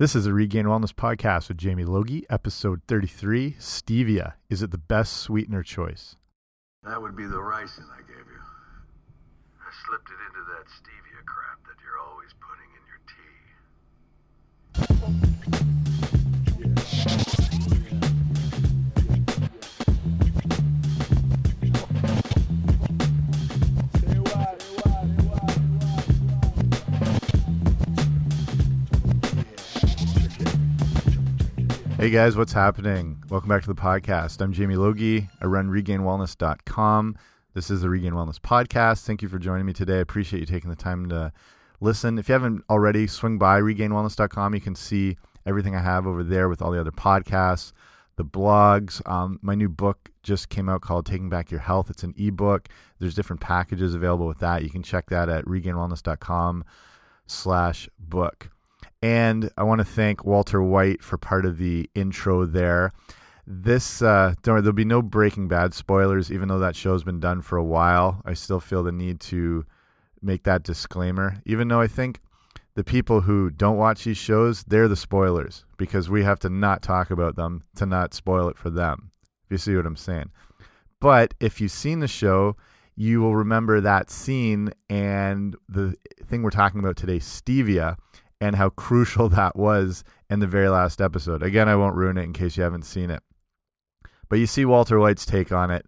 This is a Regained Wellness podcast with Jamie Logie, episode 33 Stevia. Is it the best sweetener choice? That would be the ricin I gave you. I slipped it into that stevia crap that you're always putting in your Hey guys, what's happening? Welcome back to the podcast. I'm Jamie Logie. I run regainedwellness.com. This is the Regained Wellness podcast. Thank you for joining me today. I appreciate you taking the time to listen. If you haven't already, swing by regainedwellness.com. You can see everything I have over there with all the other podcasts, the blogs. Um, my new book just came out called Taking Back Your Health. It's an ebook. There's different packages available with that. You can check that at regainedwellness.com slash book. And I want to thank Walter White for part of the intro there. This, uh, don't worry, there'll be no Breaking Bad spoilers, even though that show's been done for a while. I still feel the need to make that disclaimer, even though I think the people who don't watch these shows, they're the spoilers because we have to not talk about them to not spoil it for them. If you see what I'm saying. But if you've seen the show, you will remember that scene and the thing we're talking about today, stevia, and how crucial that was in the very last episode. Again, I won't ruin it in case you haven't seen it. But you see Walter White's take on it,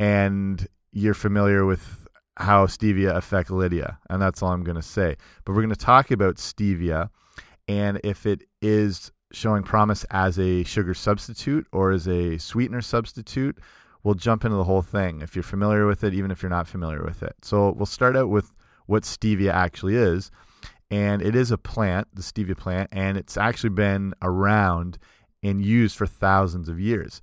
and you're familiar with how stevia affect Lydia, and that's all I'm going to say. But we're going to talk about stevia and if it is showing promise as a sugar substitute or as a sweetener substitute. We'll jump into the whole thing if you're familiar with it, even if you're not familiar with it. So we'll start out with what stevia actually is and it is a plant, the stevia plant, and it's actually been around and used for thousands of years.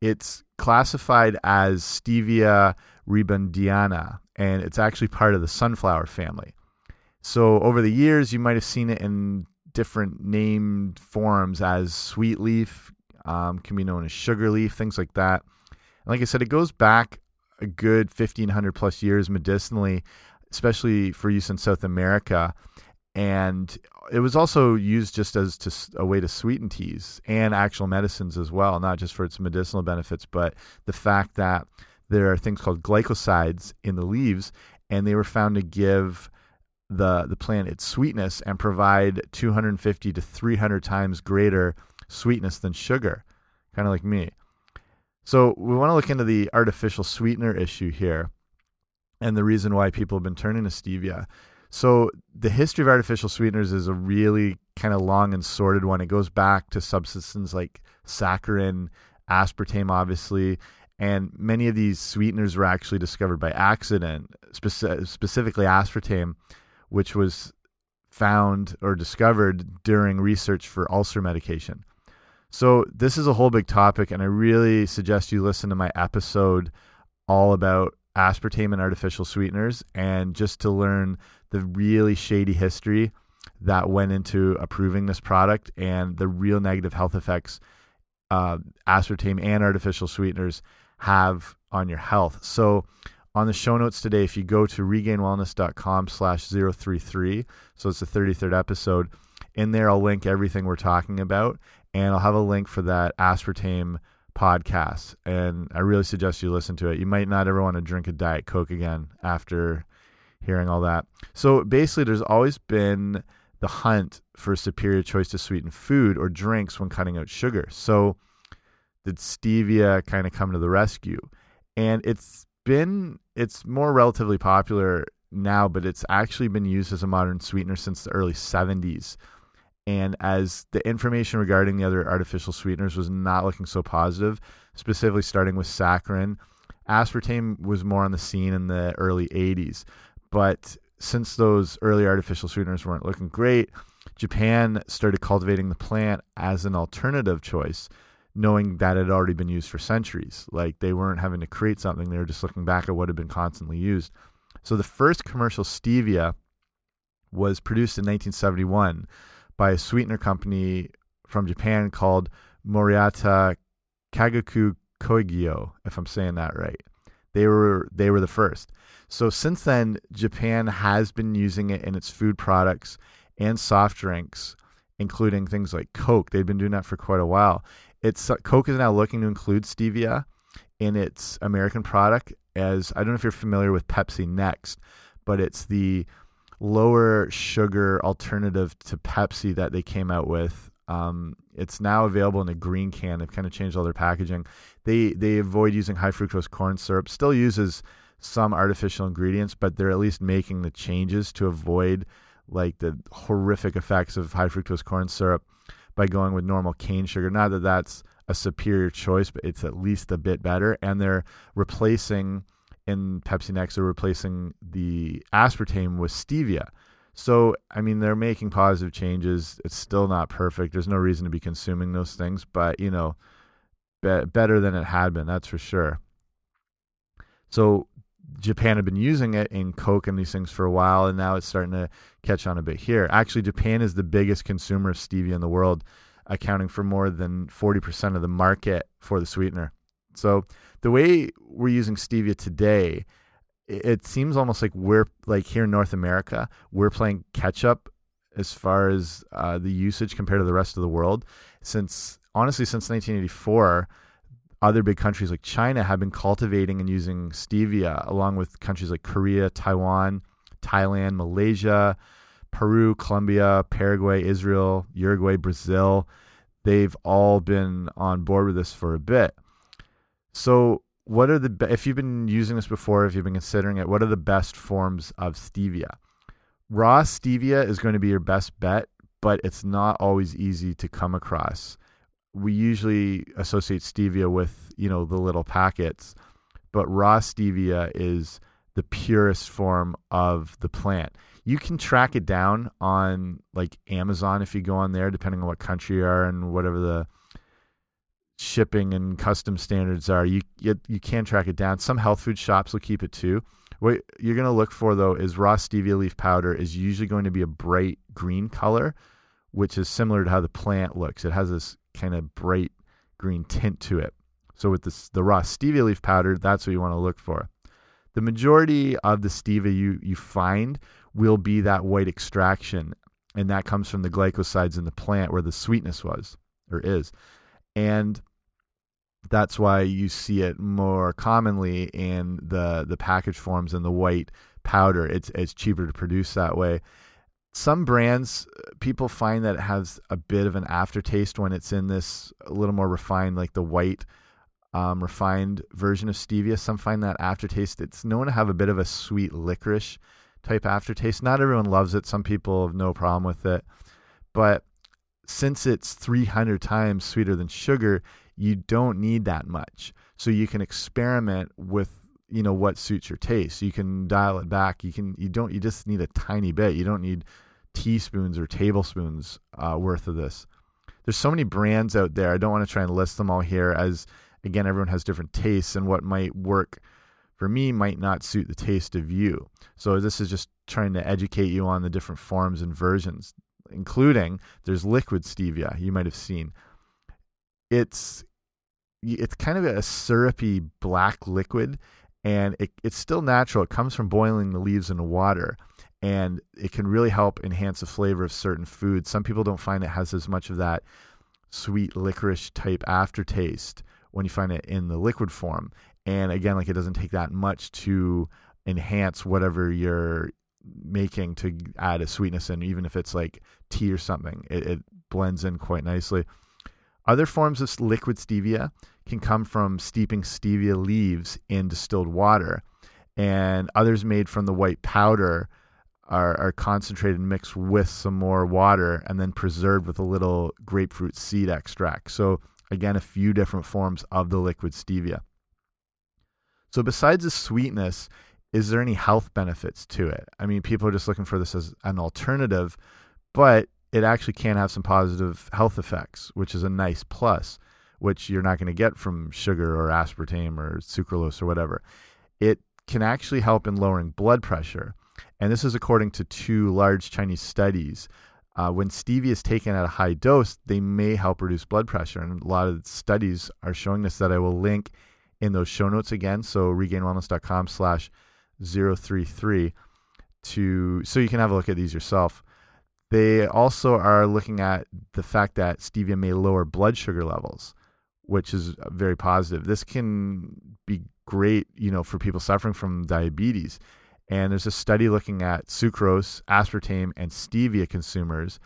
It's classified as Stevia rebaudiana, and it's actually part of the sunflower family. So over the years, you might have seen it in different named forms as sweet leaf, um, can be known as sugar leaf, things like that. And like I said, it goes back a good 1500 plus years medicinally, especially for use in South America and it was also used just as to, a way to sweeten teas and actual medicines as well, not just for its medicinal benefits, but the fact that there are things called glycosides in the leaves, and they were found to give the the plant its sweetness and provide 250 to 300 times greater sweetness than sugar, kind of like me. So we want to look into the artificial sweetener issue here, and the reason why people have been turning to stevia. So the history of artificial sweeteners is a really kind of long and sordid one. It goes back to substances like saccharin, aspartame, obviously, and many of these sweeteners were actually discovered by accident, speci specifically aspartame, which was found or discovered during research for ulcer medication. So this is a whole big topic, and I really suggest you listen to my episode all about aspartame and artificial sweeteners, and just to learn the really shady history that went into approving this product and the real negative health effects uh, aspartame and artificial sweeteners have on your health. So on the show notes today, if you go to regainedwellness.com slash 033, so it's the 33rd episode, in there I'll link everything we're talking about, and I'll have a link for that aspartame podcast. And I really suggest you listen to it. You might not ever want to drink a Diet Coke again after hearing all that. So basically, there's always been the hunt for superior choice to sweeten food or drinks when cutting out sugar. So did stevia kind of come to the rescue? And it's been it's more relatively popular now, but it's actually been used as a modern sweetener since the early 70s. And as the information regarding the other artificial sweeteners was not looking so positive, specifically starting with saccharin, aspartame was more on the scene in the early 80s. But since those early artificial sweeteners weren't looking great, Japan started cultivating the plant as an alternative choice, knowing that it had already been used for centuries. Like they weren't having to create something, they were just looking back at what had been constantly used. So the first commercial stevia was produced in 1971 by a sweetener company from Japan called Morita Kagaku Kogyo, if I'm saying that right. They were they were the first. So since then, Japan has been using it in its food products and soft drinks including things like Coke. They've been doing that for quite a while. It's uh, Coke is now looking to include stevia in its American product as I don't know if you're familiar with Pepsi Next, but it's the lower sugar alternative to Pepsi that they came out with. Um, it's now available in a green can. They've kind of changed all their packaging. They they avoid using high fructose corn syrup. Still uses some artificial ingredients, but they're at least making the changes to avoid like the horrific effects of high fructose corn syrup by going with normal cane sugar. Not that that's a superior choice, but it's at least a bit better. And they're replacing in Pepsi Next, they're replacing the aspartame with stevia. So, I mean, they're making positive changes. It's still not perfect. There's no reason to be consuming those things, but, you know, be better than it had been, that's for sure. So, Japan had been using it in Coke and these things for a while, and now it's starting to catch on a bit here. Actually, Japan is the biggest consumer of stevia in the world, accounting for more than 40% of the market for the sweetener. So the way we're using stevia today, it seems almost like we're like here in North America, we're playing catch up as far as uh, the usage compared to the rest of the world. Since honestly, since 1984 other big countries like China have been cultivating and using stevia, along with countries like Korea, Taiwan, Thailand, Malaysia, Peru, Colombia, Paraguay, Israel, Uruguay, Brazil. They've all been on board with this for a bit. So, what are the if you've been using this before, if you've been considering it, what are the best forms of stevia? Raw stevia is going to be your best bet, but it's not always easy to come across we usually associate stevia with you know the little packets, but raw stevia is the purest form of the plant. You can track it down on like Amazon if you go on there, depending on what country you are and whatever the shipping and custom standards are. You you, you can track it down. Some health food shops will keep it too. What you're going to look for though is raw stevia leaf powder is usually going to be a bright green color, which is similar to how the plant looks. It has this kind of bright green tint to it. So with this, the raw stevia leaf powder, that's what you want to look for. The majority of the stevia you, you find will be that white extraction, and that comes from the glycosides in the plant where the sweetness was or is. And that's why you see it more commonly in the the package forms and the white powder. It's it's cheaper to produce that way. Some brands people find that it has a bit of an aftertaste when it's in this a little more refined like the white um, refined version of stevia. Some find that aftertaste it's known to have a bit of a sweet licorice type aftertaste. Not everyone loves it. Some people have no problem with it. But since it's 300 times sweeter than sugar you don't need that much so you can experiment with you know what suits your taste. You can dial it back. You can you don't you just need a tiny bit. You don't need teaspoons or tablespoons uh, worth of this. There's so many brands out there. I don't want to try and list them all here as again everyone has different tastes and what might work for me might not suit the taste of you. So this is just trying to educate you on the different forms and versions, including there's liquid stevia you might have seen. It's it's kind of a syrupy black liquid and it, it's still natural. It comes from boiling the leaves in water, and it can really help enhance the flavor of certain foods. Some people don't find it has as much of that sweet licorice type aftertaste when you find it in the liquid form. And again, like it doesn't take that much to enhance whatever you're making to add a sweetness in, even if it's like tea or something, it, it blends in quite nicely. Other forms of liquid stevia can come from steeping stevia leaves in distilled water, and others made from the white powder are, are concentrated and mixed with some more water and then preserved with a little grapefruit seed extract. So, again, a few different forms of the liquid stevia. So, besides the sweetness, is there any health benefits to it? I mean, people are just looking for this as an alternative, but it actually can have some positive health effects, which is a nice plus which you're not going to get from sugar or aspartame or sucralose or whatever. It can actually help in lowering blood pressure. And this is according to two large Chinese studies. Uh, when stevia is taken at a high dose, they may help reduce blood pressure. And a lot of studies are showing this that I will link in those show notes again. So regainedwellness.com slash 033 to so you can have a look at these yourself They also are looking at the fact that stevia may lower blood sugar levels, which is very positive. This can be great, you know, for people suffering from diabetes. And there's a study looking at sucrose, aspartame, and stevia consumers.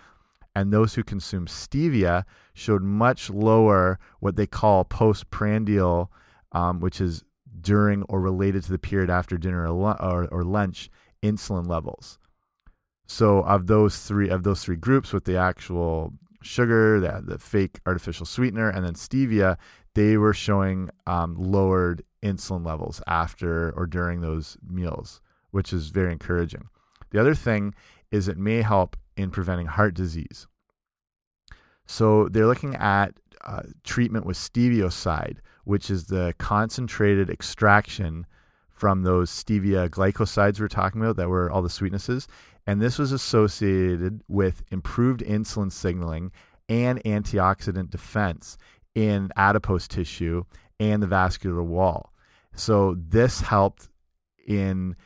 And those who consume stevia showed much lower what they call postprandial, um, which is during or related to the period after dinner or, or, or lunch insulin levels. So of those three of those three groups with the actual sugar, the, the fake artificial sweetener, and then stevia, they were showing um, lowered insulin levels after or during those meals, which is very encouraging. The other thing is it may help in preventing heart disease. So they're looking at uh, treatment with stevioside, which is the concentrated extraction from those stevia glycosides we are talking about that were all the sweetnesses and this was associated with improved insulin signaling and antioxidant defense in adipose tissue and the vascular wall. So this helped in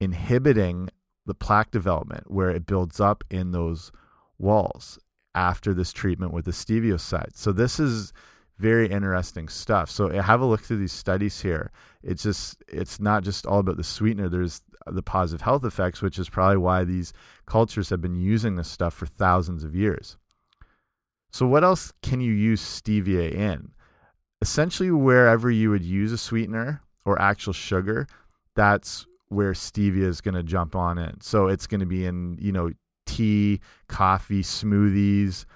inhibiting the plaque development where it builds up in those walls after this treatment with the stevioside. So this is very interesting stuff. So have a look through these studies here. It's just it's not just all about the sweetener. There's the positive health effects, which is probably why these cultures have been using this stuff for thousands of years. So what else can you use stevia in? Essentially wherever you would use a sweetener or actual sugar, that's where stevia is going to jump on in. So it's going to be in, you know, tea, coffee, smoothies,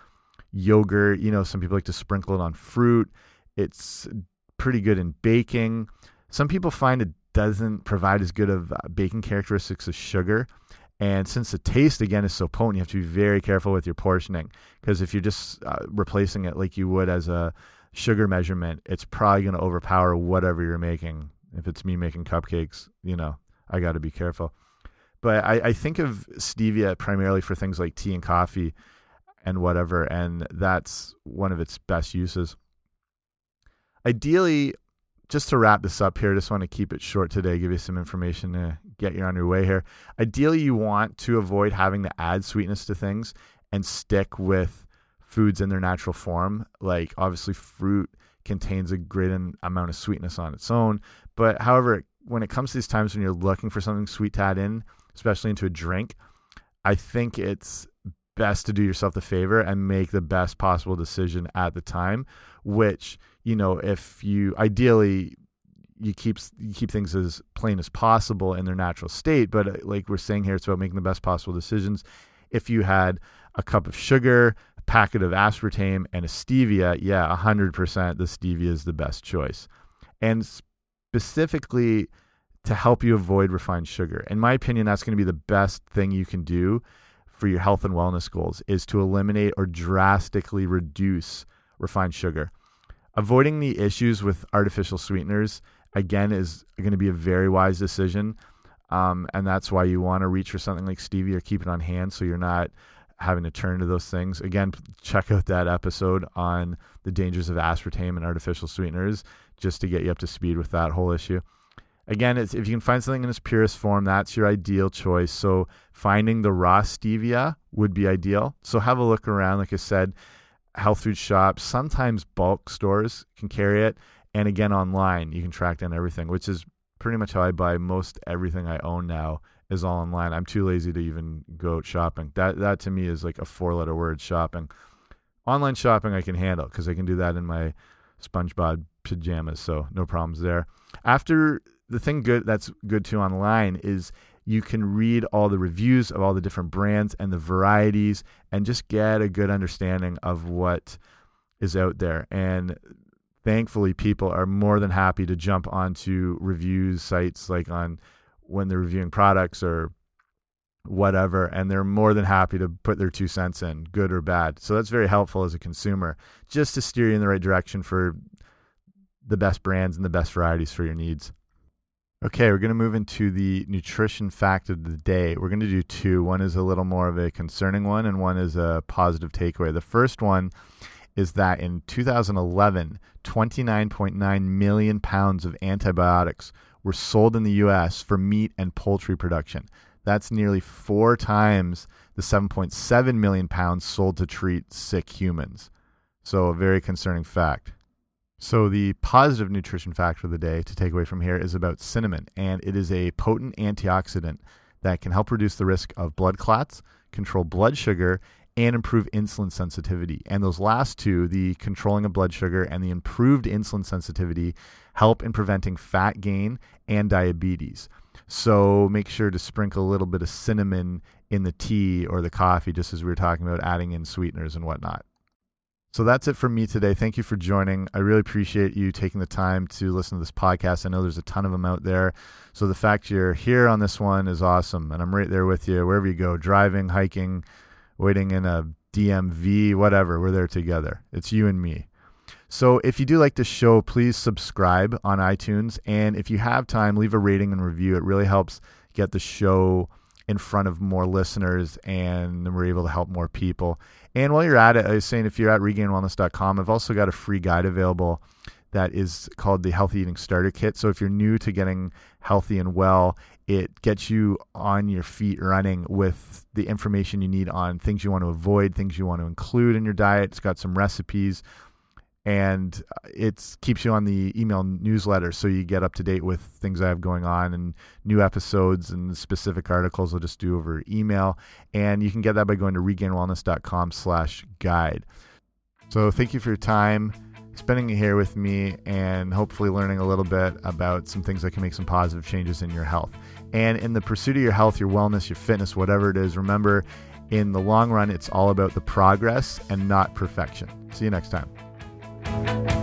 yogurt. You know, some people like to sprinkle it on fruit. It's pretty good in baking. Some people find it doesn't provide as good of uh, baking characteristics as sugar. And since the taste again is so potent, you have to be very careful with your portioning because if you're just uh, replacing it like you would as a sugar measurement, it's probably going to overpower whatever you're making. If it's me making cupcakes, you know, I got to be careful. But I, I think of stevia primarily for things like tea and coffee and whatever, and that's one of its best uses. Ideally, just to wrap this up here, just want to keep it short today, give you some information to get you on your way here. Ideally, you want to avoid having to add sweetness to things and stick with foods in their natural form. Like, obviously, fruit contains a great amount of sweetness on its own. But, however, when it comes to these times when you're looking for something sweet to add in, especially into a drink, I think it's best to do yourself the favor and make the best possible decision at the time, which you know, if you ideally you keep you keep things as plain as possible in their natural state, but uh, like we're saying here, it's about making the best possible decisions. If you had a cup of sugar, a packet of aspartame, and a stevia, yeah, hundred percent, the stevia is the best choice, and specifically to help you avoid refined sugar. In my opinion, that's going to be the best thing you can do for your health and wellness goals is to eliminate or drastically reduce refined sugar avoiding the issues with artificial sweeteners again is going to be a very wise decision. Um, and that's why you want to reach for something like stevia or keep it on hand so you're not having to turn to those things. Again, check out that episode on the dangers of aspartame and artificial sweeteners just to get you up to speed with that whole issue. Again, if you can find something in its purest form, that's your ideal choice. So finding the raw stevia would be ideal. So have a look around. Like I said, health food shops, sometimes bulk stores can carry it, and again online you can track down everything, which is pretty much how I buy most everything I own now is all online. I'm too lazy to even go shopping. That that to me is like a four letter word shopping. Online shopping I can handle because I can do that in my SpongeBob pajamas, so no problems there. After the thing good that's good too online is you can read all the reviews of all the different brands and the varieties and just get a good understanding of what is out there. And thankfully, people are more than happy to jump onto reviews sites like on when they're reviewing products or whatever, and they're more than happy to put their two cents in, good or bad. So that's very helpful as a consumer, just to steer you in the right direction for the best brands and the best varieties for your needs. Okay, we're going to move into the nutrition fact of the day. We're going to do two. One is a little more of a concerning one, and one is a positive takeaway. The first one is that in 2011, 29.9 million pounds of antibiotics were sold in the U.S. for meat and poultry production. That's nearly four times the 7.7 million pounds sold to treat sick humans. So, a very concerning fact. So, the positive nutrition fact of the day to take away from here is about cinnamon, and it is a potent antioxidant that can help reduce the risk of blood clots, control blood sugar, and improve insulin sensitivity. And those last two, the controlling of blood sugar and the improved insulin sensitivity, help in preventing fat gain and diabetes. So make sure to sprinkle a little bit of cinnamon in the tea or the coffee, just as we were talking about adding in sweeteners and whatnot. So that's it from me today. Thank you for joining. I really appreciate you taking the time to listen to this podcast. I know there's a ton of them out there. So the fact you're here on this one is awesome. And I'm right there with you wherever you go driving, hiking, waiting in a DMV, whatever. We're there together. It's you and me. So if you do like the show, please subscribe on iTunes. And if you have time, leave a rating and review. It really helps get the show in front of more listeners and we're able to help more people. And while you're at it, I was saying if you're at regainedwellness.com, I've also got a free guide available that is called the Healthy Eating Starter Kit. So if you're new to getting healthy and well, it gets you on your feet running with the information you need on things you want to avoid, things you want to include in your diet. It's got some recipes and uh, it keeps you on the email newsletter so you get up to date with things I have going on and new episodes and specific articles I'll just do over email. And you can get that by going to regainedwellness.com slash guide. So thank you for your time spending it here with me and hopefully learning a little bit about some things that can make some positive changes in your health. And in the pursuit of your health, your wellness, your fitness, whatever it is, remember in the long run, it's all about the progress and not perfection. See you next time. You.